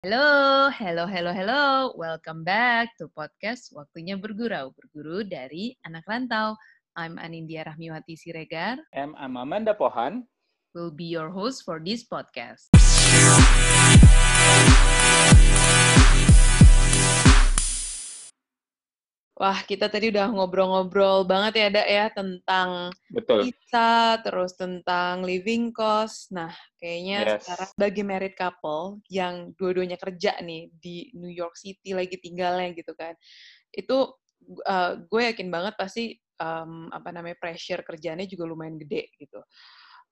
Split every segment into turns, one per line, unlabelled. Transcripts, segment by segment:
Halo, hello, hello, hello. Welcome back to podcast Waktunya Bergurau, berguru dari anak rantau. I'm Anindya Rahmiwati Siregar.
And I'm Amanda Pohan.
Will be your host for this podcast. Wah, kita tadi udah ngobrol-ngobrol banget ya, Dak, ya, tentang
Betul.
visa, terus tentang living cost. Nah, kayaknya
Yes.
sekarang bagi married couple yang dua-duanya kerja nih di New York City lagi tinggalnya gitu kan, itu uh, gue yakin banget pasti um, apa namanya pressure kerjaannya juga lumayan gede gitu.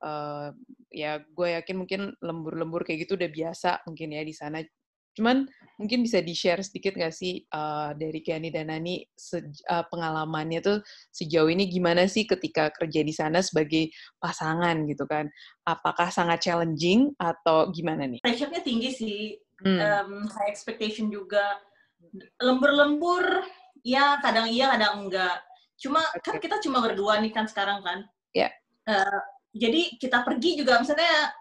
Uh, ya, gue yakin mungkin lembur-lembur kayak gitu udah biasa mungkin ya di sana. Cuman mungkin bisa di-share sedikit nggak sih uh, dari Kiani dan Nani uh, pengalamannya tuh sejauh ini gimana sih ketika kerja di sana sebagai pasangan gitu kan? Apakah sangat challenging atau gimana nih?
pressure-nya tinggi sih,
Hmm.
um, high expectation juga. Lembur-lembur, ya kadang iya, kadang enggak. Cuma kan kita cuma berdua nih kan sekarang kan.
Ya.
Eh, jadi kita pergi juga misalnya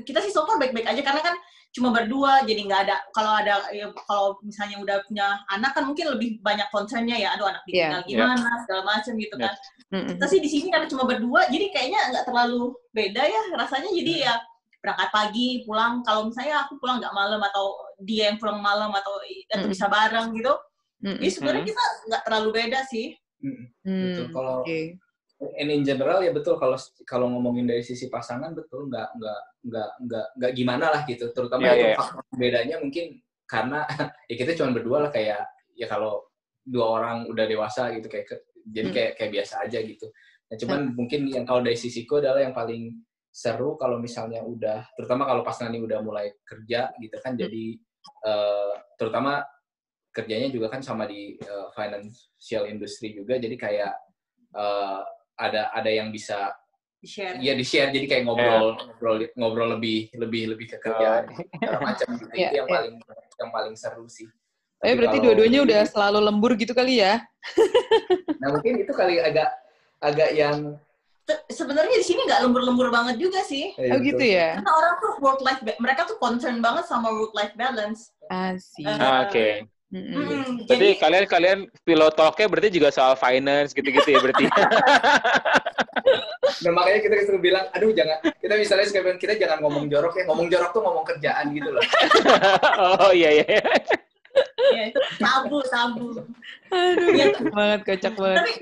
kita sih so far baik-baik aja karena kan cuma berdua jadi nggak ada kalau ada ya, kalau misalnya udah punya anak kan mungkin lebih banyak concernnya ya aduh anak
Iya.
ditinggal gimana segala macam gitu kan
Mm-mm.
kita sih di sini karena cuma berdua jadi kayaknya nggak terlalu beda ya rasanya jadi ya berangkat pagi pulang kalau misalnya aku pulang nggak malam atau dia yang pulang malam atau atau
Mm.
bisa bareng gitu
Mm-mm.
jadi sebenarnya kita nggak terlalu beda sih
Mm,
Hmm,
betul. Kalau
oke.
And in general ya betul kalau kalau ngomongin dari sisi pasangan betul nggak nggak nggak nggak nggak gimana lah gitu. Terutama
Iya,
itu
iya.
faktor bedanya mungkin karena ya kita cuma berdua lah kayak ya kalau dua orang udah dewasa gitu kayak jadi
Hmm.
kayak kayak biasa aja gitu. Nah, cuman mungkin yang kalau dari sisiku adalah yang paling seru kalau misalnya udah terutama kalau pas nanti udah mulai kerja gitu kan
Hmm.
jadi eh, terutama kerjanya juga kan sama di eh, financial industry juga jadi kayak eh, ada ada yang bisa
share
ya di share jadi kayak ngobrol ngobrol ngobrol lebih lebih lebih ke kerjaan segala macam gitu
Iya,
itu yang
iya.
paling yang paling seru sih
Tapi berarti
kalau-
dua-duanya udah selalu lembur gitu kali ya?
nah mungkin itu kali agak agak yang
sebenarnya di sini nggak lembur-lembur banget juga sih
eh,
Oh gitu ya?
karena orang tuh work life mereka tuh concern banget sama work life balance
Asik.
Eh,
Ah, Oke.
Mm-mm.
Mm,
Jadi
jadi
kalian kalian pilot talknya berarti juga soal finance gitu-gitu ya berarti.
nah makanya kita selalu bilang aduh jangan kita misalnya suka bilang, kita jangan ngomong jorok ya ngomong jorok tuh ngomong kerjaan gitu loh
oh iya iya.
ya itu tabu tabu
Aduh,
Iya.
kocak banget, kocak banget.
Tapi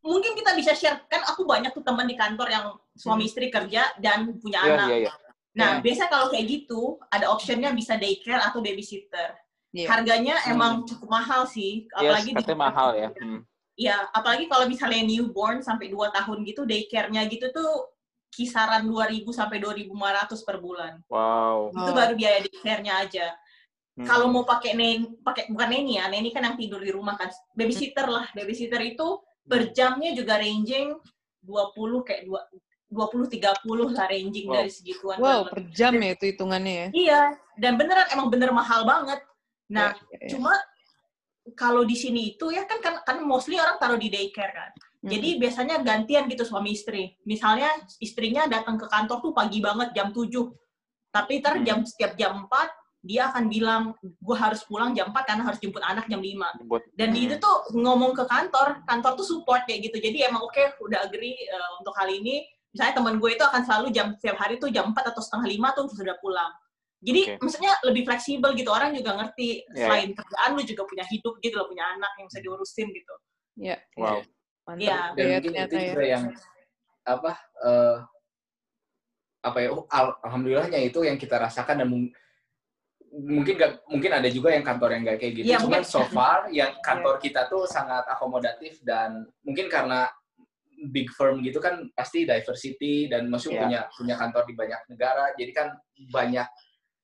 mungkin kita bisa share kan aku banyak tuh teman di kantor yang suami istri kerja dan punya
Iya
anak.
iya iya.
Nah,
Ya.
biasa kalau kayak gitu ada optionnya bisa daycare atau babysitter.
Iya.
Harganya
Hmm.
emang cukup mahal sih,
Yes,
apalagi di
katanya mahal ya. Hmm.
Iya, apalagi kalau misalnya newborn sampai 2 tahun gitu daycare-nya gitu tuh kisaran 2000 sampai 2500 per bulan.
Wow.
Itu
Oh.
baru biaya daycare-nya aja.
Hmm.
Kalau mau pakai nen pakai bukan neni ya, neni kan yang tidur di rumah kan. Babysitter lah, babysitter itu per jamnya juga ranging 20 kayak 2 20 30 lah ranging
Wow.
dari segituan.
Wow,
kurang
per jam ya itu hitungannya ya?
Iya, dan beneran emang bener mahal banget. Nah,
Ya, ya, ya.
cuma kalau di sini itu ya kan kan, kan mostly orang taruh di daycare kan. Jadi biasanya gantian gitu suami istri. Misalnya istrinya datang ke kantor tuh pagi banget jam 7. Tapi ntar
Hmm.
jam setiap jam 4 dia akan bilang gue harus pulang jam 4 karena harus jemput anak jam 5.
Buat
Dan
Hmm.
itu tuh ngomong ke kantor, kantor tuh support kayak gitu. Jadi emang oke udah agree uh, untuk hal ini. Misalnya teman gue itu akan selalu jam setiap hari tuh jam 4 atau setengah 5 tuh sudah pulang. Jadi
Oke.
maksudnya lebih fleksibel gitu. Orang juga ngerti
Ya,
selain kerjaan lu juga punya hidup gitu loh, punya anak yang bisa diurusin gitu.
Ya,
wow.
mantap
Iya.
juga
dan
ya
mungkin
ternyata
itu
ya.
juga yang apa eh, apa ya oh, al- alhamdulillahnya itu yang kita rasakan dan mung- mungkin gak, mungkin ada juga yang kantor yang gak kayak gitu
Iya,
cuman
mungkin.
so far yang kantor kita tuh sangat akomodatif dan mungkin karena big firm gitu kan pasti diversity dan maksudnya
Iya.
punya punya kantor di banyak negara jadi kan banyak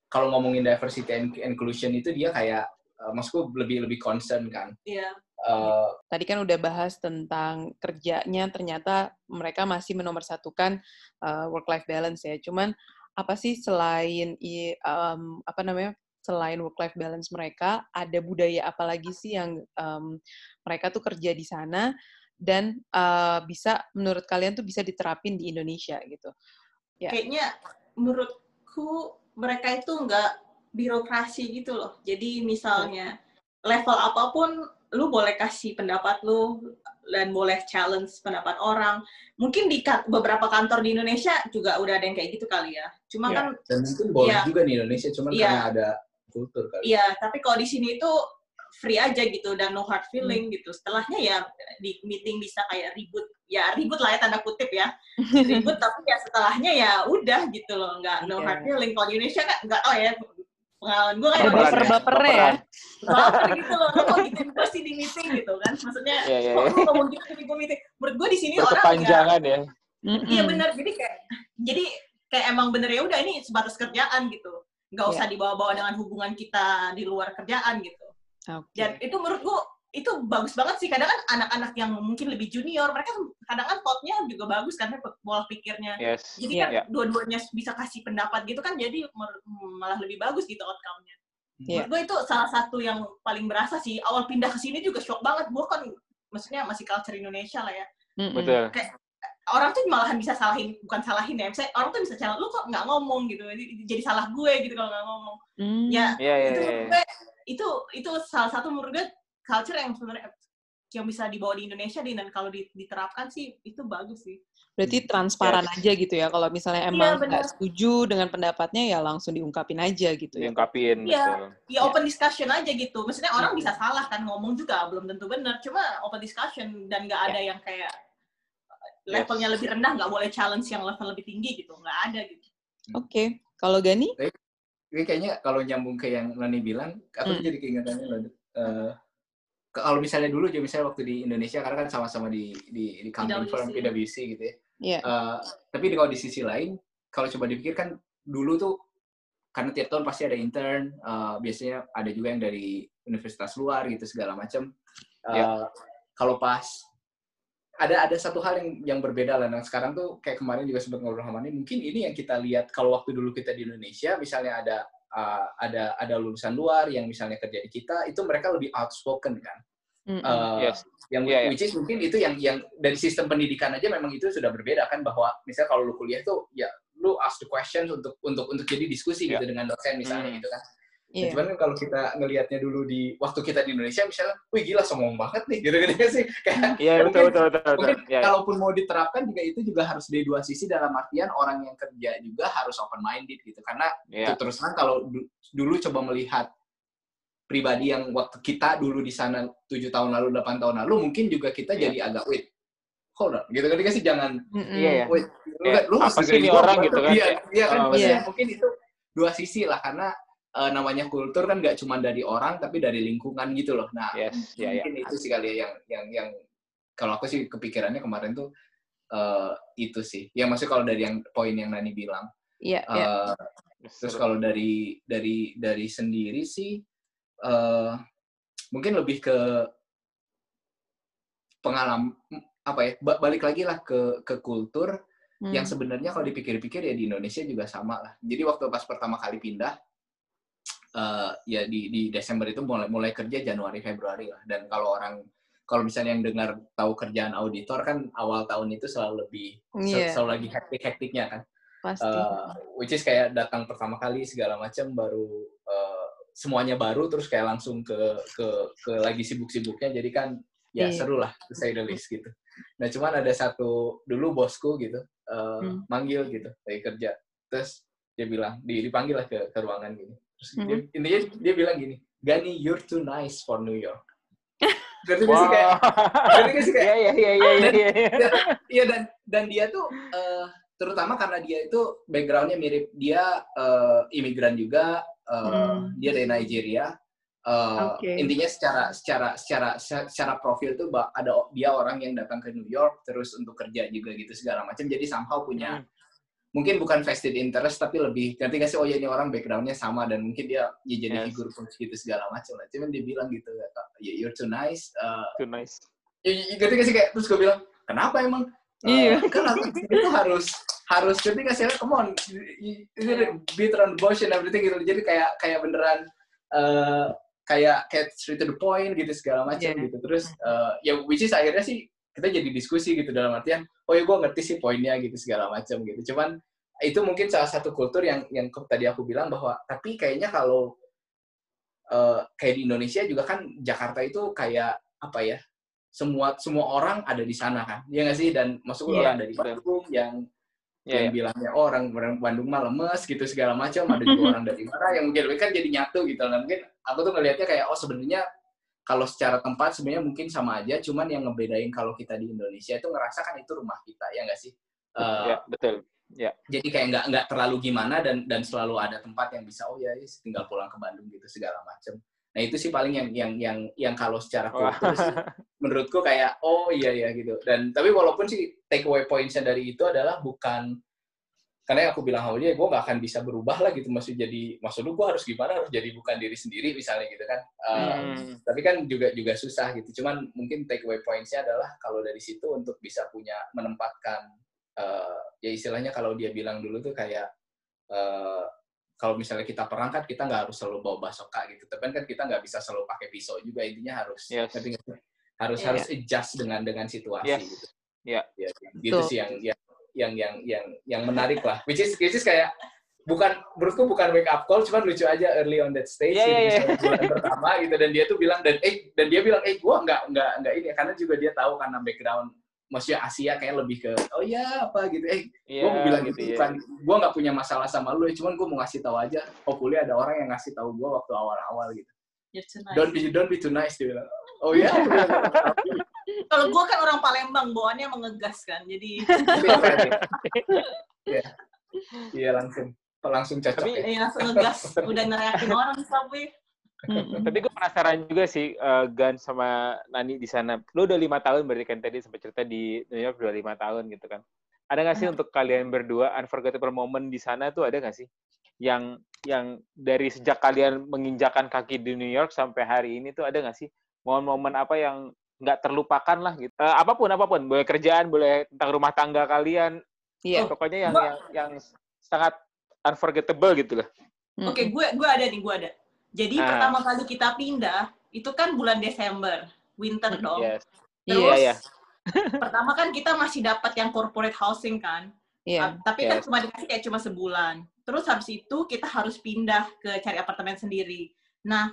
kalau ngomongin diversity and inclusion itu dia kayak eh, maksudku lebih lebih concern kan
Iya.
Eh,
Tadi kan udah bahas tentang kerjanya, ternyata mereka masih menomorsatukan uh, work-life balance ya. Cuman apa sih selain um, apa namanya selain work-life balance mereka, ada budaya apa lagi sih yang um, mereka tuh kerja di sana dan uh, bisa menurut kalian tuh bisa diterapin di Indonesia gitu? Ya.
Kayaknya menurutku mereka itu nggak birokrasi gitu loh. Jadi misalnya level apa pun lu boleh kasih pendapat lu dan boleh challenge pendapat orang. Mungkin di ka- beberapa kantor di Indonesia juga udah ada yang kayak gitu kali ya. Cuma
Iya.
kan
Dan mungkin boleh
Iya.
juga di Indonesia, cuman
Iya.
karena ada kultur kali.
Iya, tapi kalau di sini itu free aja gitu dan no hard feeling gitu. Setelahnya ya di meeting bisa kayak ribut, ya ribut lah ya tanda kutip ya. Ribut tapi ya setelahnya ya udah gitu loh, nggak no
Iya.
hard feeling. Kalau di Indonesia nggak nggak tahu ya pengalaman gue kayak udah
ya,
Baper-bapernya ya.
baper gitu loh, lo kok gitu gue sih di meeting gitu kan. Maksudnya
Iya, iya,
kok
iya.
ngomong gitu di meeting. Menurut gue di sini orang nggak
Berkepanjangan ya.
Iya benar. Jadi kayak jadi kayak emang bener ya udah ini sebatas kerjaan gitu. Nggak usah dibawa-bawa dengan hubungan kita di luar kerjaan gitu.
Oke.
Dan itu menurut gua itu bagus banget sih. Kadang kan anak-anak yang mungkin lebih junior, mereka kadang kan thought-nya juga bagus kan pola pikirnya.
Yes.
Jadi
Iya.
kan
Iya.
dua-duanya bisa kasih pendapat gitu kan jadi malah lebih bagus gitu outcome-nya.
Iya.
Menurut gue itu salah satu yang paling berasa sih. Awal pindah ke sini juga shock banget. Gue kan maksudnya masih culture Indonesia lah ya.
Mm-mm.
Betul.
orang tuh malahan bisa salahin bukan salahin ya misalnya orang tuh bisa salah lu kok nggak ngomong gitu jadi, jadi salah gue gitu kalau nggak ngomong
Mm.
ya
Iya, iya,
itu
iya.
menurut gue itu itu salah satu menurut gue culture yang sebenarnya yang bisa dibawa di Indonesia dan kalau di- diterapkan sih itu bagus sih
Berarti transparan aja gitu ya. Kalau misalnya emang
Iya, benar.
nggak setuju dengan pendapatnya ya langsung diungkapin aja gitu ya.
Diungkapin,
Iya.
betul.
ya open discussion aja gitu maksudnya orang
Hmm.
bisa salah kan ngomong juga belum tentu benar cuma open discussion dan nggak ada yang kayak
Yes.
levelnya lebih rendah nggak boleh challenge yang level lebih tinggi gitu nggak ada gitu
Oke. Kalau Gani?
Ini kayaknya kalau nyambung ke yang Nani bilang, aku
Hmm.
jadi keingetannya loh. eh, ke- kalau misalnya dulu, jadi misalnya waktu di Indonesia, karena kan sama-sama di di, di accounting
PwC.
firm PwC gitu ya.
Iya.
Eh, tapi di- kalau di sisi lain, kalau coba dipikirkan dulu tuh karena tiap tahun pasti ada intern, eh, biasanya ada juga yang dari universitas luar gitu segala macam. Eh,
Ya.
Kalau pas ada ada satu hal yang yang berbeda lah. Nah sekarang tuh kayak kemarin juga sempat ngobrol sama Mani, mungkin ini yang kita lihat kalau waktu dulu kita di Indonesia, misalnya ada uh, ada ada lulusan luar yang misalnya kerja di kita, itu mereka lebih outspoken kan.
Mm-mm.
Uh,
Yes.
Yang
Iya, iya.
which is mungkin itu yang yang dari sistem pendidikan aja memang itu sudah berbeda kan bahwa misalnya kalau lu kuliah tuh ya lu ask the questions untuk untuk untuk jadi diskusi
Iya.
gitu dengan dosen misalnya
Hmm.
gitu kan. Nah,
Iya.
cuman kan kalau kita ngelihatnya dulu di waktu kita di Indonesia misalnya, wih gila sombong banget nih gitu-gitu sih. Kayak
Iya,
mungkin-
betul, betul, betul, betul.
mungkin
iya.
kalaupun mau diterapkan juga itu juga harus dari dua sisi dalam artian orang yang kerja juga harus open minded gitu karena
Iya.
terus terang kalau du- dulu coba melihat pribadi yang waktu kita dulu di sana tujuh tahun lalu delapan tahun lalu mungkin juga kita
Iya.
jadi agak wait hold on gitu kan sih jangan.
Iya, iya.
wait lu, nggak- lu harus
apa sih ini orang gitu kan,
iya iya kan
oh,
maksudnya
iya.
mungkin itu dua sisi lah karena eh, namanya kultur kan nggak cuma dari orang tapi dari lingkungan gitu loh nah
Yes, iya, iya.
mungkin itu sih kali ya yang yang yang kalau aku sih kepikirannya kemarin tuh eh, itu sih yang maksud kalau dari yang poin yang Nani bilang
Iya, iya.
Eh, terus kalau dari dari dari sendiri sih eh, mungkin lebih ke pengalaman apa ya ba- balik lagi lah ke ke kultur
Hmm.
yang sebenarnya kalau dipikir-pikir ya di Indonesia juga sama lah. Jadi waktu pas pertama kali pindah, eh, ya di di Desember itu mulai mulai kerja Januari Februari lah. Dan kalau orang kalau misalnya yang dengar tahu kerjaan auditor kan awal tahun itu selalu lebih
Iya,
selalu lagi hektik-hektiknya kan.
pasti.
Eh, which is kayak datang pertama kali segala macam baru eh, semuanya baru terus kayak langsung ke ke ke lagi sibuk-sibuknya jadi kan ya
Iya.
seru lah to say the least gitu. Nah cuman ada satu dulu bosku gitu eh,
Hmm.
manggil gitu lagi kerja terus dia bilang di, dipanggil lah ke, ke ruangan gini terus
Hmm.
dia, intinya dia bilang gini Gani you're too nice for New York. Ngerti nggak sih kayak nggak sih kayak
Iya, iya, iya, iya, iya, iya.
Dan dan dia tuh eh, terutama karena dia itu backgroundnya mirip dia eh, imigran juga eh,
Hmm.
dia dari Nigeria Eh,
Oke.
intinya secara secara secara secara profil tuh ada dia orang yang datang ke New York terus untuk kerja juga gitu segala macam jadi somehow punya
Hmm.
Mungkin bukan vested interest tapi lebih ngerti nggak sih? Oh ya ini orang backgroundnya sama dan mungkin dia ya jadi
Yes.
figur gitu segala macam lah. Cuman dia bilang gitu ya you're too nice Eh,
Too nice.
ya, ya, ngerti gak sih? Kayak terus gue bilang kenapa emang?
Iya.
Eh, kan tuh harus harus ngerti gak sih? Come on ini beat around the bush and everything gitu. Jadi kayak kayak beneran eh, kayak kayak straight to the point gitu segala macam
Iya.
gitu. Terus eh, ya which is akhirnya sih kita jadi diskusi gitu dalam artian oh ya gue ngerti sih poinnya gitu segala macam gitu. Cuman itu mungkin salah satu kultur yang yang tadi aku bilang bahwa tapi kayaknya kalau uh, kayak di Indonesia juga kan Jakarta itu kayak apa ya semua semua orang ada di sana kan ya nggak sih? Dan masuk yeah, orang dari Bandung yang yeah, yang yeah. bilangnya oh, orang Bandung mah lemes gitu segala macam ada juga orang dari mana yang mungkin kan jadi nyatu gitu. Nah mungkin aku tuh ngelihatnya kayak oh sebenarnya kalau secara tempat sebenarnya mungkin sama aja cuman yang ngebedain kalau kita di Indonesia itu ngerasa kan itu rumah kita ya nggak sih
uh, ya betul Ya.
Jadi kayak nggak nggak terlalu gimana dan dan selalu ada tempat yang bisa oh ya tinggal pulang ke Bandung gitu segala macam. Nah itu sih paling yang yang yang yang kalau secara kultur sih, menurutku kayak oh iya iya gitu. Dan tapi walaupun sih take away pointsnya dari itu adalah bukan karena yang aku bilang sama dia, gue gak akan bisa berubah lah gitu, masih jadi, maksud lu gue harus gimana, harus jadi bukan diri sendiri misalnya gitu kan. Uh, hmm. Tapi kan juga juga susah gitu. Cuman mungkin take away pointsnya adalah kalau dari situ untuk bisa punya menempatkan uh, ya istilahnya kalau dia bilang dulu tuh kayak uh, kalau misalnya kita perang kan kita nggak harus selalu bawa basoka gitu tapi kan kita nggak bisa selalu pakai pisau juga intinya harus yes. tapi harus yeah. harus adjust dengan dengan situasi yes. gitu
yeah.
ya gitu sih yang yang yang yang yang yang menarik lah. Which is which is kayak bukan menurutku bukan wake up call cuman lucu aja early on that stage
yeah, yeah, yeah.
bulan pertama gitu. Dan dia tuh bilang dan eh dan dia bilang eh gua nggak nggak nggak ini. Karena juga dia tahu karena background maksudnya Asia kayak lebih ke oh ya apa gitu. Eh yeah, gue mau bilang gitu, gitu. kan yeah. gue nggak punya masalah sama lu cuman gue mau ngasih tahu aja. Hopefully ada orang yang ngasih tahu gue waktu awal-awal gitu.
Nice.
don't be don't be too nice dia bilang. Oh ya yeah.
Kalau gue kan orang Palembang bawaannya mengegas kan jadi
iya iya langsung langsung cocok
Tapi, ya. Iya, langsung ngegas udah nerayakin orang tapi
tapi gue penasaran juga sih uh, Gan sama Nani di sana. Lo udah lima tahun berarti kan tadi sempat cerita di New York udah lima tahun gitu kan. Ada nggak sih untuk kalian berdua unforgettable moment di sana tuh ada nggak sih? Yang yang dari sejak kalian menginjakan kaki di New York sampai hari ini tuh ada nggak sih momen-momen apa yang nggak terlupakan lah gitu? Uh, apa pun apa pun, boleh kerjaan, boleh tentang rumah tangga kalian. Iya. Yeah. Pokoknya yang, yang yang sangat unforgettable gitu lah.
Oke, okay, gue gue ada nih, gue ada jadi uh. pertama kali kita pindah itu kan bulan Desember, winter hmm, dong. Yes. Terus yeah, yeah. pertama kan kita masih dapat yang corporate housing kan. Yeah. Uh, tapi kan yes. kan cuma dikasih kayak cuma sebulan. Terus habis itu kita harus pindah ke cari apartemen sendiri. Nah,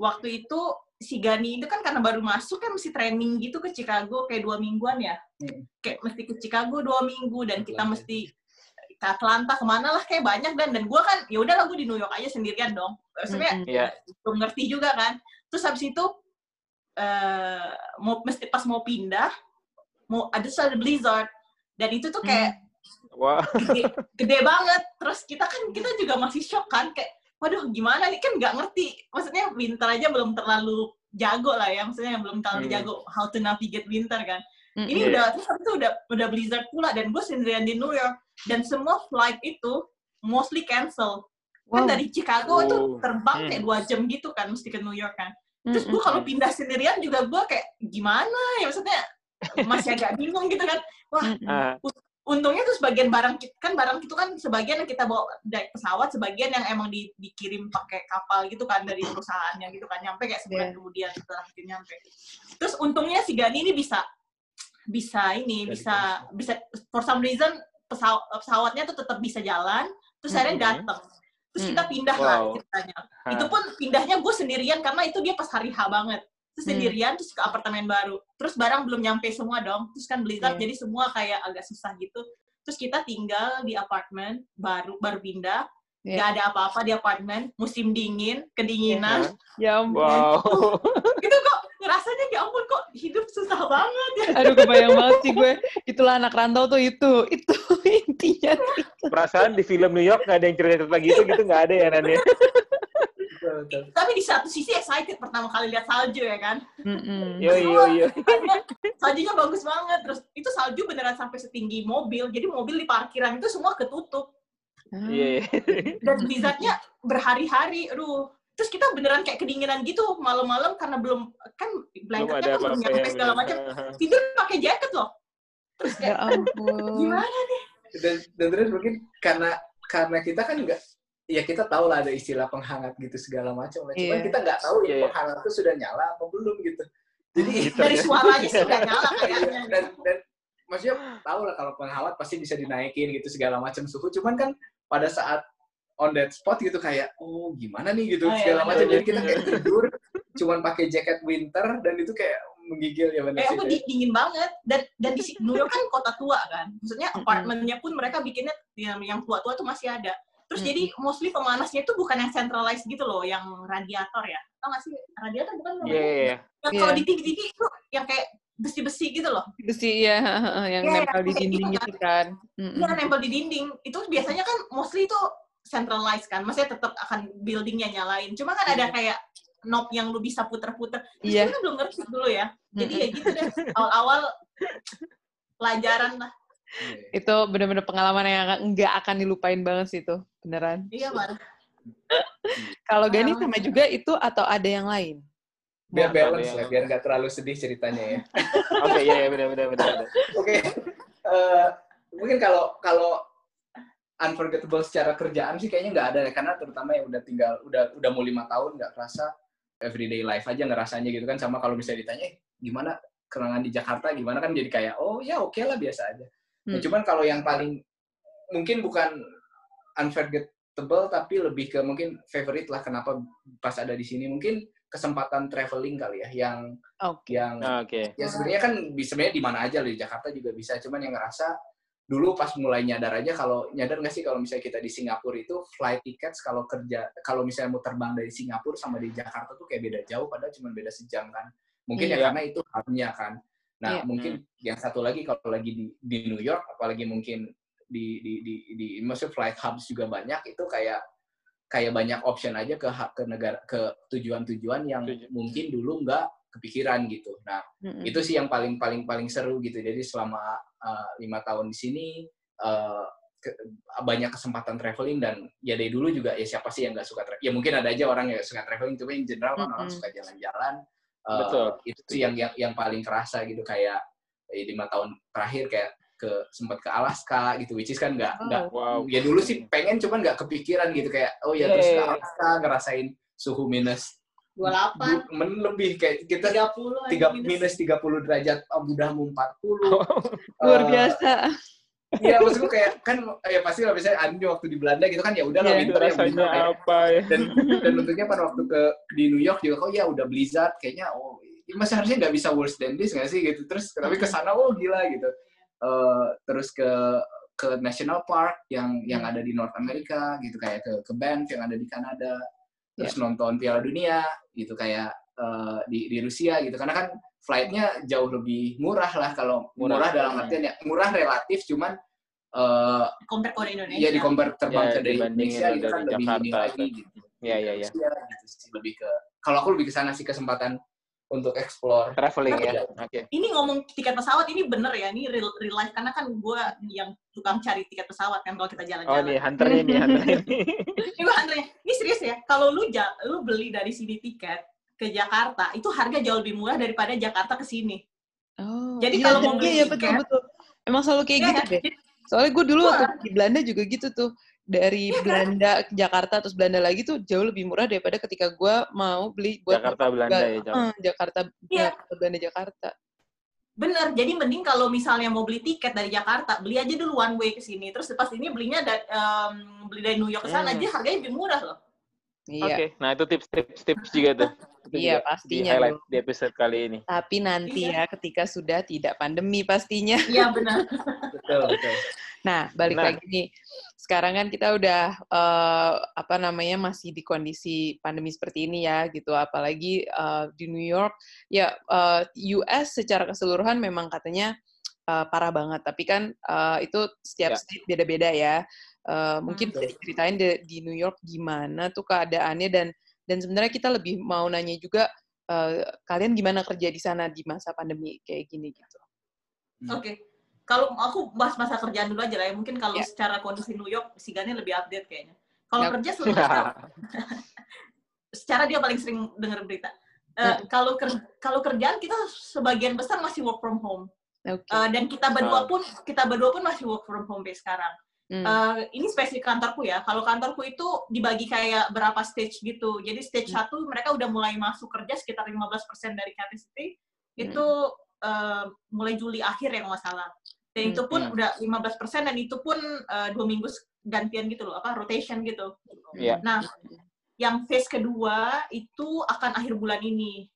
waktu itu si Gani itu kan karena baru masuk kan mesti training gitu ke Chicago kayak dua mingguan ya. Hmm. Kayak mesti ke Chicago dua minggu dan kita mesti ke Atlanta ke mana lah kayak banyak dan dan gue kan ya udahlah gue di New York aja sendirian dong sebenarnya mm -hmm, yeah. belum ngerti juga kan terus habis itu uh, mau mesti pas mau pindah mau ada ada blizzard dan itu tuh kayak mm. wow. gede, gede banget terus kita kan kita juga masih shock kan kayak waduh gimana nih kan nggak ngerti maksudnya winter aja belum terlalu jago lah ya maksudnya belum terlalu mm. jago how to navigate winter kan mm -hmm. ini udah terus itu udah udah blizzard pula dan gue sendirian di New York dan semua flight itu mostly cancel kan wow. kan dari Chicago oh. itu terbang hmm. kayak dua jam gitu kan mesti ke New York kan terus gue kalau pindah sendirian juga gue kayak gimana ya maksudnya masih agak bingung gitu kan wah uh. Untungnya tuh sebagian barang kan barang itu kan sebagian yang kita bawa dari pesawat sebagian yang emang di, dikirim pakai kapal gitu kan dari perusahaannya gitu kan nyampe kayak sebulan yeah. kemudian setelah itu nyampe terus untungnya si Gani ini bisa bisa ini bisa bisa for some reason pesawat pesawatnya tuh tetap bisa jalan terus akhirnya mm-hmm. datang terus kita mm. pindah wow. lah ceritanya itu pun pindahnya gue sendirian karena itu dia pas hari H banget terus mm. sendirian terus ke apartemen baru terus barang belum nyampe semua dong terus kan blizzard yeah. jadi semua kayak agak susah gitu terus kita tinggal di apartemen baru baru pindah yeah. Gak ada apa-apa di apartemen musim dingin kedinginan
ya ampun
wow.
itu kok rasanya ya ampun kok hidup susah banget ya.
Aduh kebayang banget sih gue. Itulah anak rantau tuh itu. Itu intinya. Itu.
Perasaan di film New York gak ada yang cerita gitu gitu gak ada ya Nani.
Tapi di satu sisi excited pertama kali lihat salju ya kan.
Iya iya iya.
Saljunya bagus banget. Terus itu salju beneran sampai setinggi mobil. Jadi mobil di parkiran itu semua ketutup.
Iya. Yeah.
Dan blizzardnya berhari-hari. Aduh, terus kita beneran kayak kedinginan gitu malam-malam karena belum kan blanketnya kan belum nyampe segala macam tidur pakai jaket loh terus kayak ya ampun. gimana nih
dan, dan terus mungkin karena karena kita kan enggak ya kita tahu lah ada istilah penghangat gitu segala macam lah. Cuman yeah. kita nggak tahu ya yeah. penghangat itu sudah nyala apa belum gitu. Jadi
dari suaranya sudah nyala kayaknya.
dan, dan maksudnya tahu lah kalau pengawat pasti bisa dinaikin gitu segala macam suhu. Cuman kan pada saat on that spot gitu kayak oh gimana nih gitu
Oh, iya,
segala macam jadi kita kayak tidur cuman pakai jaket winter dan itu kayak menggigil ya benar
Eh,
sih.
aku di- dingin banget dan dan di New York kan kota tua kan. Maksudnya apartemennya pun mereka bikinnya yang yang tua-tua tuh masih ada. Terus jadi mostly pemanasnya itu bukan yang centralized gitu loh, yang radiator ya. Tau gak sih? Radiator bukan
Iya,
namanya?
iya, iya.
Yang
Iya.
kalau di TV-TV itu yang kayak besi-besi gitu loh.
besi ya yang
Iya,
nempel di
kayak
dinding
gitu
itu kan Mm-mm.
Iya, nempel di dinding. Itu biasanya kan mostly itu centralized kan. Maksudnya tetap akan buildingnya nyalain. Cuma kan ada kayak knob yang lu bisa puter-puter. Terus
Iya.
kita kan belum ngerti dulu ya. Jadi ya gitu deh. Awal-awal pelajaran lah.
Iya.
itu bener-bener pengalaman yang nggak akan dilupain banget sih itu beneran
Iya, Mar.
kalau Gani sama juga itu atau ada yang lain
biar balance lah
yang-
biar nggak terlalu sedih ceritanya ya
Oke, iya, iya, benar, benar, benar.
Oke, Eh, mungkin kalau kalau unforgettable secara kerjaan sih kayaknya nggak ada ya karena terutama yang udah tinggal udah udah mau lima tahun nggak kerasa everyday life aja ngerasanya gitu kan sama kalau misalnya ditanya "Eh, gimana kenangan di Jakarta gimana kan jadi kayak oh ya oke lah biasa aja. Nah,
Hmm.
cuman kalau yang paling mungkin bukan unforgettable tapi lebih ke mungkin favorite lah kenapa pas ada di sini mungkin kesempatan traveling kali ya yang
oke
yang
Ah, Oke.
ya sebenarnya kan bisa sebenarnya di mana aja loh di Jakarta juga bisa cuman yang ngerasa dulu pas mulai nyadar aja kalau nyadar nggak sih kalau misalnya kita di Singapura itu flight tickets kalau kerja kalau misalnya mau terbang dari Singapura sama di Jakarta tuh kayak beda jauh padahal cuma beda sejam kan mungkin ya
Iya.
karena itu hubnya kan nah
Iya.
mungkin yang satu lagi kalau lagi di, di New York apalagi mungkin di di di, di maksudnya flight hubs juga banyak itu kayak kayak banyak option aja ke ke negara ke tujuan-tujuan yang
Tuju-
mungkin dulu nggak kepikiran gitu nah
Mm-mm.
itu sih yang paling paling paling seru gitu jadi selama uh, lima tahun di sini uh, ke- banyak kesempatan traveling dan ya dari dulu juga ya siapa sih yang nggak suka tra- ya mungkin ada aja orang yang suka traveling tapi in general kan orang
Mm-mm.
suka jalan-jalan Uh,
Betul.
itu sih yang yang yang paling kerasa gitu kayak eh, lima tahun terakhir kayak ke sempat ke Alaska gitu which is kan nggak
Wow.
nggak
Wow.
ya dulu sih pengen cuman nggak kepikiran gitu kayak oh ya
Iya,
terus
iya,
ke
iya.
Alaska ngerasain suhu minus
28,
men lebih kayak kita
30 aja
tiga minus 30 derajat Abu Dhabi 40
luar
Eh,
biasa
Iya, maksudku kayak kan ya pasti lah misalnya Andi waktu di Belanda gitu kan ya udah lah
Iya.
Winter ya winter kayak
apa ya?
dan dan tentunya pada waktu ke di New York juga oh ya udah blizzard kayaknya oh ya masih harusnya nggak bisa worse than this nggak sih gitu terus tapi ke sana oh gila gitu Eh, terus ke ke National Park yang yang ada di North America gitu kayak ke ke Banff yang ada di Kanada terus nonton Piala Dunia gitu kayak eh, di di Rusia gitu karena kan flightnya jauh lebih murah lah kalau
Murah.
murah, dalam artian ya murah relatif cuman eh
compare ke Indonesia.
Iya di compare terbang
Ya,
ke dari
dibandingin
Indonesia gitu
dari
kan lebih ini
Jakarta,
lagi gitu.
Iya, iya, iya.
Rusia gitu sih lebih ke kalau aku lebih ke sana sih kesempatan untuk explore.
Traveling ya.
Iya.
Oke.
Ini ngomong tiket pesawat ini bener ya, ini real, real life karena kan gue yang tukang cari tiket pesawat kan kalau kita
Oh
jalan-jalan.
nih hunternya nih hunternya.
Ini gue Andre, ini serius ya. Kalau lu ja- lu beli dari sini tiket ke Jakarta, itu harga jauh lebih murah daripada Jakarta ke sini.
oh
Jadi
iya,
kalau
iya,
mau beli
iya, betul betul emang selalu kayak
Iya
gitu
kan?
deh
Jadi-
soalnya gue dulu waktu di Belanda juga gitu tuh dari
Iya kan?
Belanda ke Jakarta terus Belanda lagi tuh jauh lebih murah daripada ketika gue mau beli buat
Jakarta Belanda ya.
Eh,
Jam.
Jakarta
Iya.
Jakarta Belanda Jakarta
Bener, jadi mending kalau misalnya mau beli tiket dari Jakarta, beli aja dulu one way ke sini. Terus pas ini belinya da- em, beli dari New York ke sana
Hmm.
aja harganya lebih murah loh.
iya
Oke, nah itu tips-tips tips juga tuh. Itu
Iya,
juga
pastinya
Di highlight
dong.
di episode kali ini.
tapi nanti
Iya.
ya ketika sudah tidak pandemi pastinya
Iya benar.
Betul, betul.
Nah, balik
Nah.
lagi nih. Sekarang kan kita udah eh, apa namanya masih di kondisi pandemi seperti ini ya gitu. Apalagi eh, di New York ya eh, US secara keseluruhan memang katanya eh, parah banget. Tapi kan eh, itu setiap
Ya.
state beda-beda ya. Eh, mungkin
Hmm.
bisa diceritain di, di New York gimana tuh keadaannya dan dan sebenarnya kita lebih mau nanya juga eh, kalian gimana kerja di sana di masa pandemi kayak gini gitu.
Oke. Kalau aku bahas masa kerjaan dulu aja lah ya. Mungkin kalau
Ya.
secara kondisi New York, si Gani lebih update kayaknya. Kalau
Ya.
kerja sebenarnya secara dia paling sering dengar berita. Eh, Kalau ker- kalau kerjaan kita sebagian besar masih work from home.
Oke.
Eh, dan kita berdua pun kita berdua pun masih work from home sampai sekarang.
Hmm.
Eh, ini spesifik kantorku ya. Kalau kantorku itu dibagi kayak berapa stage gitu. Jadi stage
Hmm.
satu mereka udah mulai masuk kerja sekitar 15% dari capacity.
Hmm.
Itu eh, mulai Juli akhir ya kalau nggak salah. Dan itu pun
Hmm.
udah 15% dan itu pun eh, dua minggu gantian gitu loh, apa rotation gitu.
Iya.
Nah, yang phase kedua itu akan akhir bulan ini.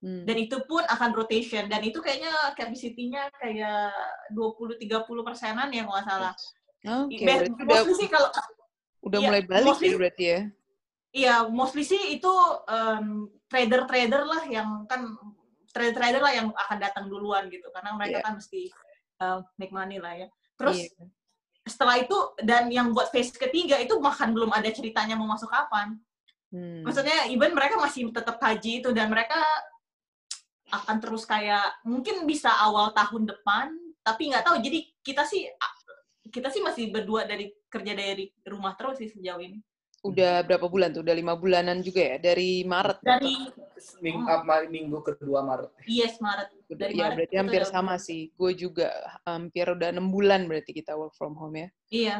Hmm.
Dan itu pun akan rotation. Dan itu kayaknya capacity-nya kayak 20-30 persenan ya nggak salah.
Oke, berarti udah,
mostly sih kalau
udah
iya,
mulai balik
mostly-
ya berarti ya.
Iya, mostly sih itu em, trader-trader lah yang kan trader-trader lah yang akan datang duluan gitu karena mereka
Iya.
kan mesti uh, make money lah ya. Terus
Iya.
setelah itu dan yang buat phase ketiga itu bahkan belum ada ceritanya mau masuk kapan.
Hmm.
Maksudnya even mereka masih tetap kaji itu dan mereka akan terus kayak mungkin bisa awal tahun depan tapi nggak tahu. Jadi kita sih kita sih masih berdua dari kerja dari rumah terus sih sejauh ini.
Udah berapa bulan tuh? Udah lima bulanan juga ya? Dari Maret?
Dari
Minggu,
Hmm.
minggu kedua Maret.
yes Maret dari
Iya,
Maret
berarti hampir
udah-
sama sih. Gue juga hampir udah enam bulan berarti kita work from home ya.
Iya.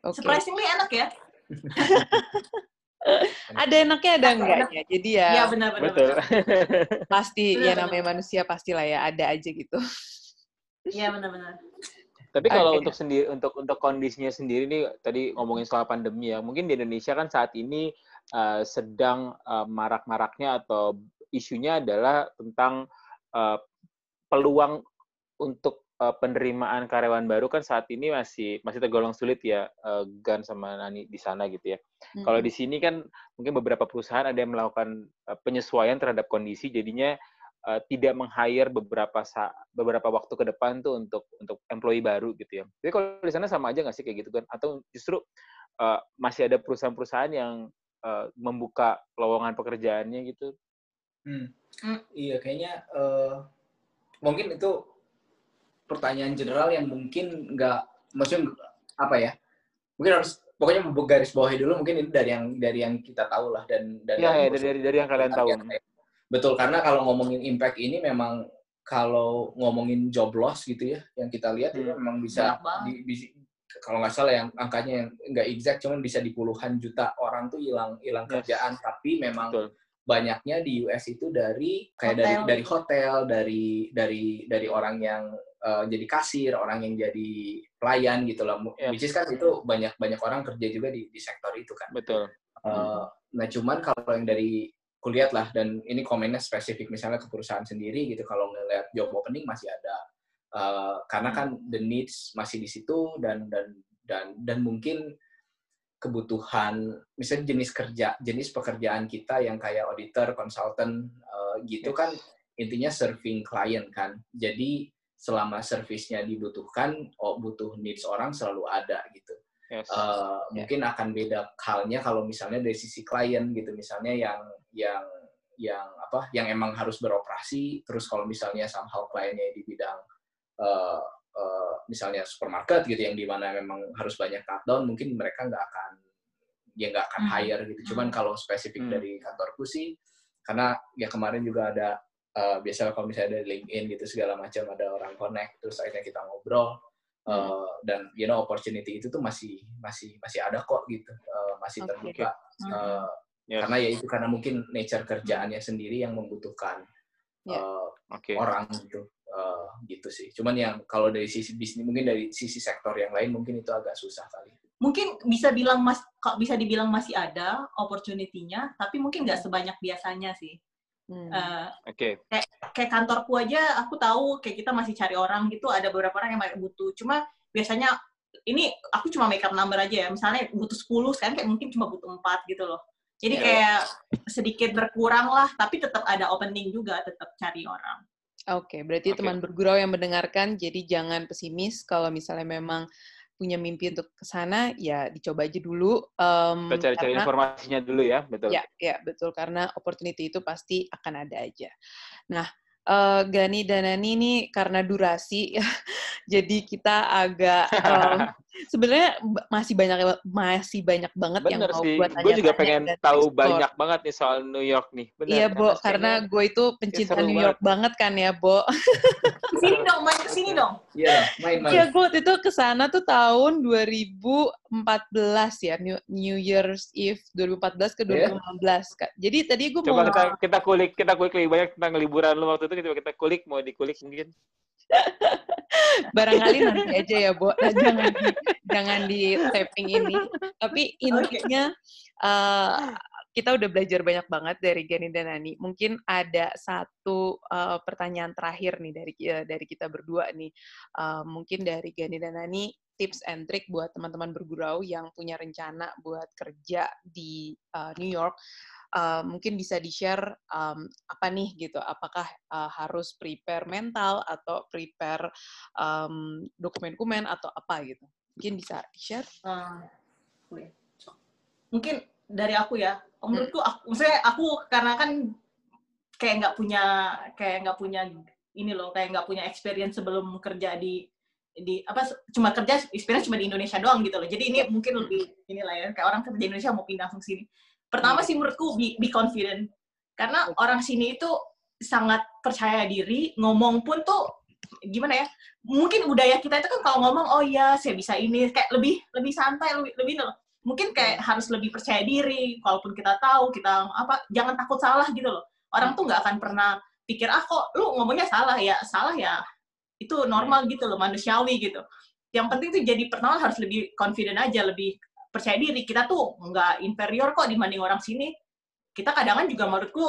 Oke.
Surprisingly enak ya.
Ada enaknya ada
Enak.
enggaknya. Jadi ya
Iya benar-benar.
Betul.
pasti
Benar,
ya
benar.
namanya manusia pastilah ya ada aja gitu.
Iya benar-benar.
Tapi kalau untuk sendiri untuk untuk kondisinya sendiri nih tadi ngomongin soal pandemi ya. Mungkin di Indonesia kan saat ini uh, sedang uh, marak-maraknya atau isunya adalah tentang uh, peluang untuk uh, penerimaan karyawan baru kan saat ini masih masih tergolong sulit ya uh, Gan sama Nani di sana gitu ya. Kalau di sini kan mungkin beberapa perusahaan ada yang melakukan uh, penyesuaian terhadap kondisi jadinya uh, tidak meng-hire beberapa sa beberapa waktu ke depan tuh untuk untuk employee baru gitu ya. Jadi kalau di sana sama aja nggak sih kayak gitu kan? Atau justru uh, masih ada perusahaan-perusahaan yang uh, membuka lowongan pekerjaannya gitu?
Hmm.
Hmm.
Iya, kayaknya eh, mungkin itu pertanyaan general yang mungkin nggak, maksudnya apa ya? Mungkin harus pokoknya garis bawahi dulu. Mungkin ini dari yang dari yang kita tahu lah dan dan
Iya, ya, dari, dari dari yang kalian tahu.
Betul, karena kalau ngomongin impact ini memang kalau ngomongin job loss gitu ya, yang kita lihat itu
Hmm.
memang bisa di, di- kalau nggak salah yang angkanya yang nggak exact, cuman bisa di puluhan juta orang tuh hilang hilang
Yes.
kerjaan, tapi memang
Betul.
banyaknya di US itu dari kayak dari
Hotel.
dari hotel, dari dari dari orang yang eh, jadi kasir, orang yang jadi pelayan gitu lah.
Yes.
Which is kan itu banyak banyak orang kerja juga di di sektor itu kan.
Betul.
Uh, nah cuman kalau yang dari kulihat lah dan ini komennya spesifik misalnya ke perusahaan sendiri gitu kalau ngeliat job opening masih ada Uh, karena kan the needs masih di situ dan dan dan dan mungkin kebutuhan misalnya jenis kerja jenis pekerjaan kita yang kayak auditor consultant uh, gitu
Yes.
kan intinya serving client kan jadi selama servisnya dibutuhkan oh butuh needs orang selalu ada gitu
Yes.
Uh,
Ya.
mungkin akan beda halnya kalau misalnya dari sisi klien gitu misalnya yang yang yang apa yang emang harus beroperasi terus kalau misalnya somehow kliennya di bidang uh, uh, misalnya supermarket gitu yang di mana memang harus banyak cut down mungkin mereka nggak akan ya nggak akan
Hmm.
hire gitu cuman
Hmm.
kalau spesifik
Hmm.
dari kantorku sih karena ya kemarin juga ada uh, biasanya kalau misalnya dari LinkedIn gitu segala macam ada orang connect terus akhirnya kita ngobrol Uh, dan you know opportunity itu tuh masih masih masih ada kok gitu Uh, masih terbuka Uh,
Yes.
karena ya itu karena mungkin nature kerjaannya sendiri yang membutuhkan
Ya.
uh,
Oke.
orang gitu Uh, gitu sih cuman yang kalau dari sisi bisnis mungkin dari sisi sektor yang lain mungkin itu agak susah kali
Mungkin bisa bilang mas kok bisa dibilang masih ada opportunity-nya, tapi mungkin nggak sebanyak biasanya sih.
Hmm.
Eh,
Oke.
kayak kantorku aja aku tahu kayak kita masih cari orang gitu ada beberapa orang yang butuh cuma biasanya ini aku cuma make up number aja ya misalnya butuh 10 sekarang kayak mungkin cuma butuh 4 gitu loh jadi
Ya.
kayak sedikit berkurang lah tapi tetap ada opening juga tetap cari orang
Oke, berarti
Oke.
teman bergurau yang mendengarkan, jadi jangan pesimis kalau misalnya memang punya mimpi untuk ke sana, ya dicoba aja dulu. em,
Kita cari-cari
karena-
informasinya dulu ya, betul.
Ya, ya betul karena opportunity itu pasti akan ada aja. Nah, eh, Gani dan Nani ini karena durasi, jadi kita agak em, sebenarnya masih banyak masih banyak banget yang
Bener
mau
sih.
buat
Gue juga
tanya-tanya
pengen tahu
explore.
banyak banget nih soal New York nih. Bener,
Iya, Bo,
kayaknya-
karena gue itu pencinta
seru
New York banget kan ya, Bo.
ke sini dong main ke sini dong
iya main main
Iya, gue waktu itu ke sana tuh tahun 2014 ya, New, New Year's Eve 2014 ke
Iya.
2015. Kak. Jadi tadi gue
Coba
mau
kita kita kulik kita kulik lebih banyak tentang liburan lu waktu itu kita kita kulik mau dikulik mungkin.
Barangkali nanti aja ya, Bo. Nah, jangan di jangan di taping ini. Tapi intinya uh, kita udah belajar banyak banget dari Gani dan Nani. Mungkin ada satu uh, pertanyaan terakhir nih dari uh, dari kita berdua nih. Uh, mungkin dari Gani dan Nani tips and trick buat teman-teman bergurau yang punya rencana buat kerja di uh, New York uh, mungkin bisa di-share um, apa nih gitu, apakah uh, harus prepare mental atau prepare um, dokumen-dokumen atau apa gitu. Mungkin bisa di-share? Uh,
mungkin dari aku ya, menurutku, aku, maksudnya aku karena kan kayak nggak punya kayak nggak punya ini loh, kayak nggak punya experience sebelum kerja di di apa cuma kerja experience cuma di Indonesia doang gitu loh. Jadi ini mungkin lebih inilah ya kayak orang kerja di Indonesia mau pindah langsung sini. Pertama sih menurutku be, be confident. Karena orang sini itu sangat percaya diri, ngomong pun tuh gimana ya? Mungkin budaya kita itu kan kalau ngomong oh iya saya bisa ini kayak lebih lebih santai, lebih lebih mungkin kayak harus lebih percaya diri. Walaupun kita tahu kita apa jangan takut salah gitu loh. Orang tuh nggak akan pernah pikir ah kok lu ngomongnya salah ya salah ya itu normal gitu loh manusiawi gitu. Yang penting tuh jadi pertama harus lebih confident aja, lebih percaya diri. Kita tuh nggak inferior kok dibanding orang sini. Kita kadang kan juga menurutku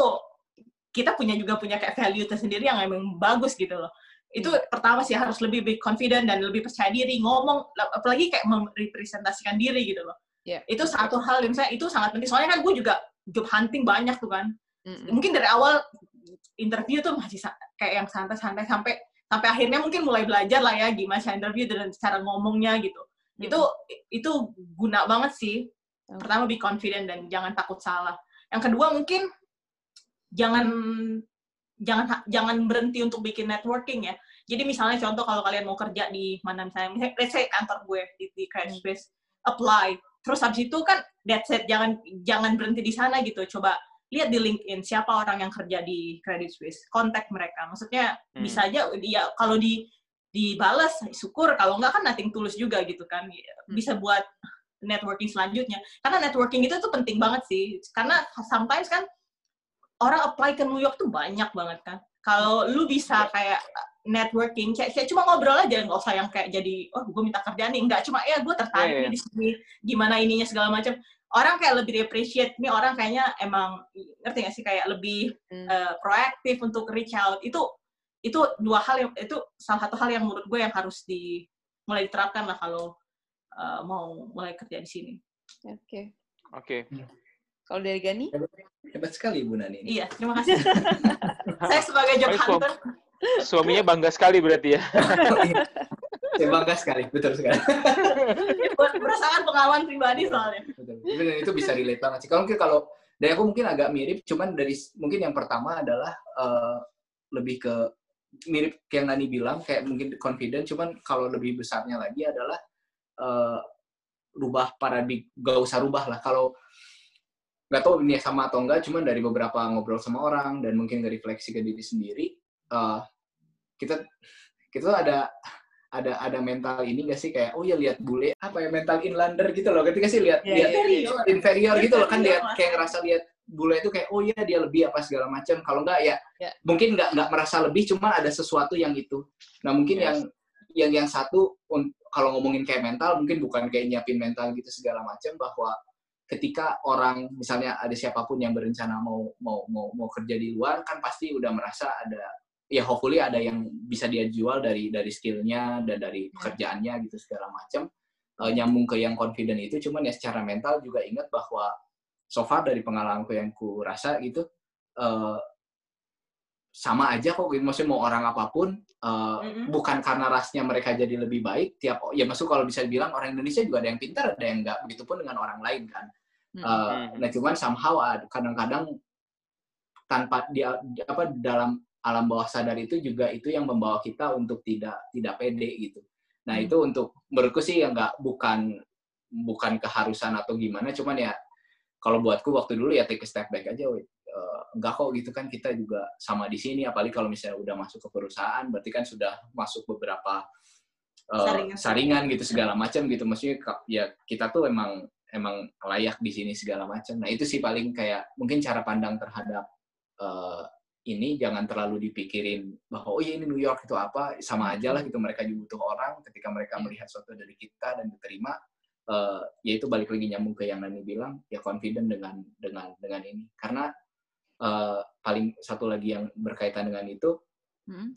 kita punya juga punya kayak value tersendiri yang emang bagus gitu loh. Itu hmm. pertama sih harus lebih big confident dan lebih percaya diri ngomong apalagi kayak merepresentasikan diri gitu loh. Yeah. itu satu hal yang saya itu sangat penting. Soalnya kan gue juga job hunting banyak tuh kan. Mm-hmm. mungkin dari awal interview tuh masih kayak yang santai-santai sampai sampai akhirnya mungkin mulai belajar lah ya gimana cara interview dan cara ngomongnya gitu Hmm. Itu itu guna banget sih. Pertama be confident dan jangan takut salah. Yang kedua mungkin jangan jangan jangan berhenti untuk bikin networking ya. Jadi misalnya contoh kalau kalian mau kerja di mana misalnya, misalnya let's say kantor gue di, di Crash Space, hmm. apply. Terus habis itu kan that's it, jangan jangan berhenti di sana gitu. Coba lihat di LinkedIn siapa orang yang kerja di Credit Suisse, kontak mereka. Maksudnya hmm. bisa aja ya kalau di dibalas syukur. Kalau enggak kan nothing tulus juga gitu kan. Hmm. bisa buat networking selanjutnya. Karena networking itu tuh penting banget sih. Karena sometimes kan orang apply ke New York tuh banyak banget kan. Kalau lu bisa kayak networking kayak, kayak cuma ngobrol aja. Nggak usah yang kayak jadi oh gue minta kerjaan nih. Nggak cuma ya gue tertarik yeah, yeah. di sini. Gimana ininya segala macam. Orang kayak lebih appreciate. Nih orang kayaknya emang ngerti gak sih? Kayak lebih hmm. uh, proaktif untuk reach out. Itu itu dua hal yang itu salah satu hal yang menurut gue yang harus di mulai diterapkan lah kalau uh, mau mulai kerja di sini.
Oke. Okay.
Oke. Okay.
Kalau dari Gani?
Hebat, sekali Bu Nani.
Iya, terima kasih. Saya sebagai job hunter.
Suaminya bangga sekali berarti ya.
Saya bangga sekali, betul sekali.
Merasakan pengalaman pribadi soalnya.
Betul. Dan itu bisa relate banget sih. Kalau mungkin kalau dari aku mungkin agak mirip, cuman dari mungkin yang pertama adalah uh, lebih ke mirip kayak Nani bilang kayak mungkin confident cuman kalau lebih besarnya lagi adalah uh, rubah paradigma gak usah rubah lah. Kalau nggak tahu ini sama atau enggak cuman dari beberapa ngobrol sama orang dan mungkin dari refleksi ke diri sendiri uh, kita kita ada ada ada mental ini gak sih? Kayak oh ya lihat bule apa ya mental inlander gitu loh. Ketika sih lihat yeah, lihat yeah, inferior, yeah. inferior gitu loh kan lihat kayak ngerasa lihat bule itu kayak oh iya dia lebih apa segala macam kalau enggak ya yeah. mungkin nggak nggak merasa lebih cuma ada sesuatu yang itu nah mungkin yes. yang yang yang satu kalau ngomongin kayak mental mungkin bukan kayak nyiapin mental gitu segala macam bahwa ketika orang misalnya ada siapa pun yang berencana mau mau mau mau kerja di luar kan pasti udah merasa ada ya hopefully ada yang bisa dia jual dari dari skillnya dan dari pekerjaannya gitu segala macam uh, nyambung ke yang confident itu cuman ya secara mental juga ingat bahwa so far dari pengalamanku yang ku rasa gitu uh, sama aja kok gitu. maksudnya mau orang apa pun uh, mm-hmm. bukan karena rasnya mereka jadi lebih baik tiap ya masuk kalau bisa dibilang orang Indonesia juga ada yang pintar ada yang enggak begitupun dengan orang lain kan mm-hmm. uh, nah cuman somehow kadang-kadang tanpa dia apa dalam alam bawah sadar itu juga itu yang membawa kita untuk tidak tidak pede gitu nah mm-hmm. itu untuk menurutku sih ya nggak bukan bukan keharusan atau gimana cuman ya kalau buatku waktu dulu ya take a step back aja, wait. Uh, enggak kok gitu kan kita juga sama di sini, apalagi kalau misalnya udah masuk ke perusahaan, berarti kan sudah masuk beberapa uh, saringan. saringan gitu segala macam gitu, maksudnya ya kita tuh emang emang layak di sini segala macam. Nah itu sih paling kayak mungkin cara pandang terhadap uh, ini jangan terlalu dipikirin bahwa oh iya ini New York itu apa sama aja lah gitu mereka juga butuh orang ketika mereka melihat sesuatu dari kita dan diterima uh, ya itu balik lagi nyambung ke yang Nani bilang ya confident dengan dengan dengan ini. Karena uh, paling satu lagi yang berkaitan dengan itu hmm.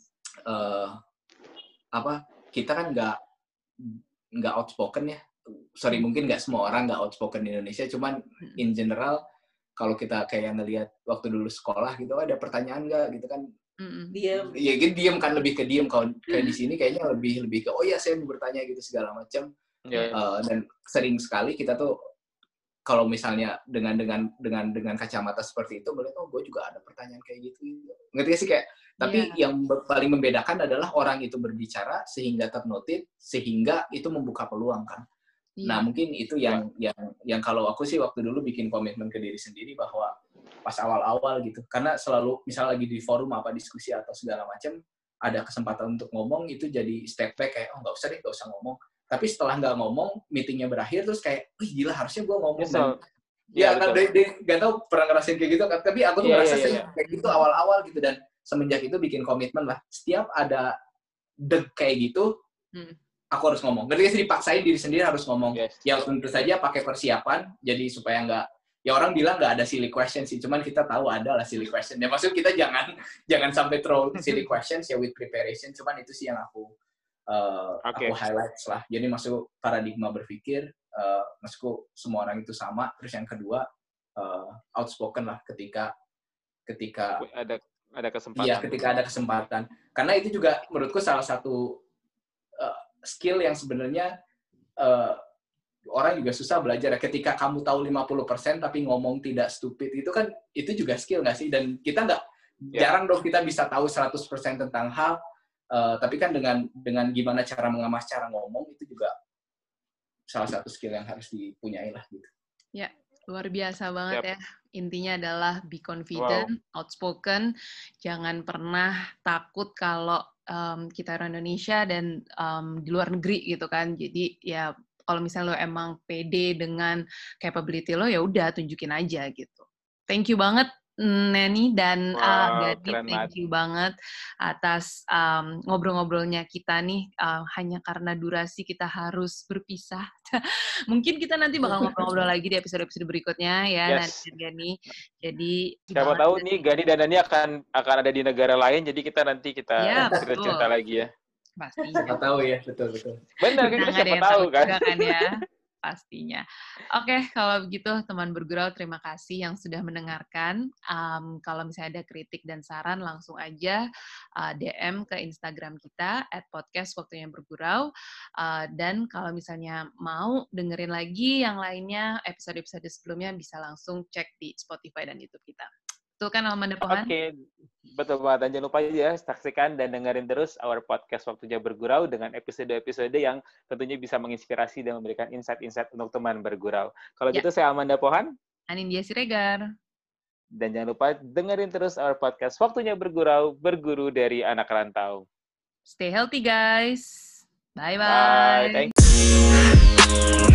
uh, apa kita kan nggak nggak outspoken ya. Sorry mungkin nggak semua orang nggak outspoken di Indonesia cuman hmm. in general kalau kita kayak ngelihat waktu dulu sekolah gitu oh, ada pertanyaan nggak? Gitu kan.
Mm diam
ya gitu diem kan lebih ke diem. Kalau kayak di sini kayaknya lebih lebih ke oh ya saya mau bertanya gitu segala macam yeah. Ya. uh, dan sering sekali kita tuh kalau misalnya dengan dengan dengan dengan kacamata seperti itu melihat oh gue juga ada pertanyaan kayak gitu, gitu. ngerti sih kayak tapi yeah. yang paling membedakan adalah orang itu berbicara sehingga ternotit sehingga itu membuka peluang kan Nah, iya. mungkin itu yang yang yang kalau aku sih waktu dulu bikin komitmen ke diri sendiri bahwa pas awal-awal gitu. Karena selalu misal lagi di forum apa diskusi atau segala macam ada kesempatan untuk ngomong itu jadi step back kayak oh nggak usah deh nggak usah ngomong. Tapi setelah nggak ngomong, meetingnya berakhir terus kayak, wih gila harusnya gue ngomong. Yes, dan, ya, ya kan, gak tau pernah ngerasain kayak gitu kan. Tapi aku tuh yeah, merasa yeah, yeah. kayak gitu awal-awal gitu dan semenjak itu bikin komitmen lah. Setiap ada deg kayak gitu, hmm aku harus ngomong. Ngerti sih dipaksain diri sendiri harus ngomong. Yes. Ya tentu saja pakai persiapan, jadi supaya nggak ya orang bilang nggak ada silly question sih, cuman kita tahu ada lah silly question. Ya maksud kita jangan jangan sampai throw silly questions ya with preparation, cuman itu sih yang aku uh, okay. aku highlights lah. Jadi masuk paradigma berpikir, uh, maksudku semua orang itu sama. Terus yang kedua uh, outspoken lah ketika ketika
ada ada kesempatan.
Iya, ketika ada kesempatan. Karena itu juga menurutku salah satu skill yang sebenarnya uh, orang juga susah belajar. Ketika kamu tahu 50% tapi ngomong tidak stupid, itu kan itu juga skill nggak sih? Dan kita nggak yeah. jarang dong kita bisa tahu 100% tentang hal, uh, tapi kan dengan dengan gimana cara mengemas cara ngomong itu juga salah satu skill yang harus dipunyai lah gitu.
Ya, luar biasa banget yep. ya. Intinya adalah be confident, wow. outspoken, jangan pernah takut kalau um, kita orang Indonesia dan um, di luar negeri gitu kan. Jadi ya kalau misalnya lo emang pede dengan capability lo ya udah tunjukin aja gitu. Thank you banget Neni dan wow, uh, Gadi, thank you banget atas um, ngobrol-ngobrolnya kita nih. Uh, hanya karena durasi kita harus berpisah. Mungkin kita nanti bakal ngobrol-ngobrol lagi di episode-episode berikutnya ya, yes. Nani Gani. Jadi
siapa tahu nih Gani dan Nani akan akan ada di negara lain, jadi kita nanti kita ya, cerita-cerita lagi ya.
Pasti.
Siapa tahu ya, betul betul.
Benar, kita siapa tahu kan.
kan ya pastinya. Oke, kalau begitu teman bergurau terima kasih yang sudah mendengarkan. Um, kalau misalnya ada kritik dan saran langsung aja uh, DM ke Instagram kita at podcast waktunya bergurau. Uh, dan kalau misalnya mau dengerin lagi yang lainnya episode-episode sebelumnya bisa langsung cek di Spotify dan YouTube kita. Betul kan Almanda Pohan? Oke,
okay. betul banget. Dan jangan lupa ya saksikan dan dengerin terus our podcast Waktunya Bergurau dengan episode-episode yang tentunya bisa menginspirasi dan memberikan insight-insight untuk teman bergurau. Kalau ya. gitu saya Amanda Pohan.
Anindya Siregar.
Dan jangan lupa dengerin terus our podcast Waktunya Bergurau, berguru dari anak rantau.
Stay healthy guys. Bye-bye. Bye. Thank you.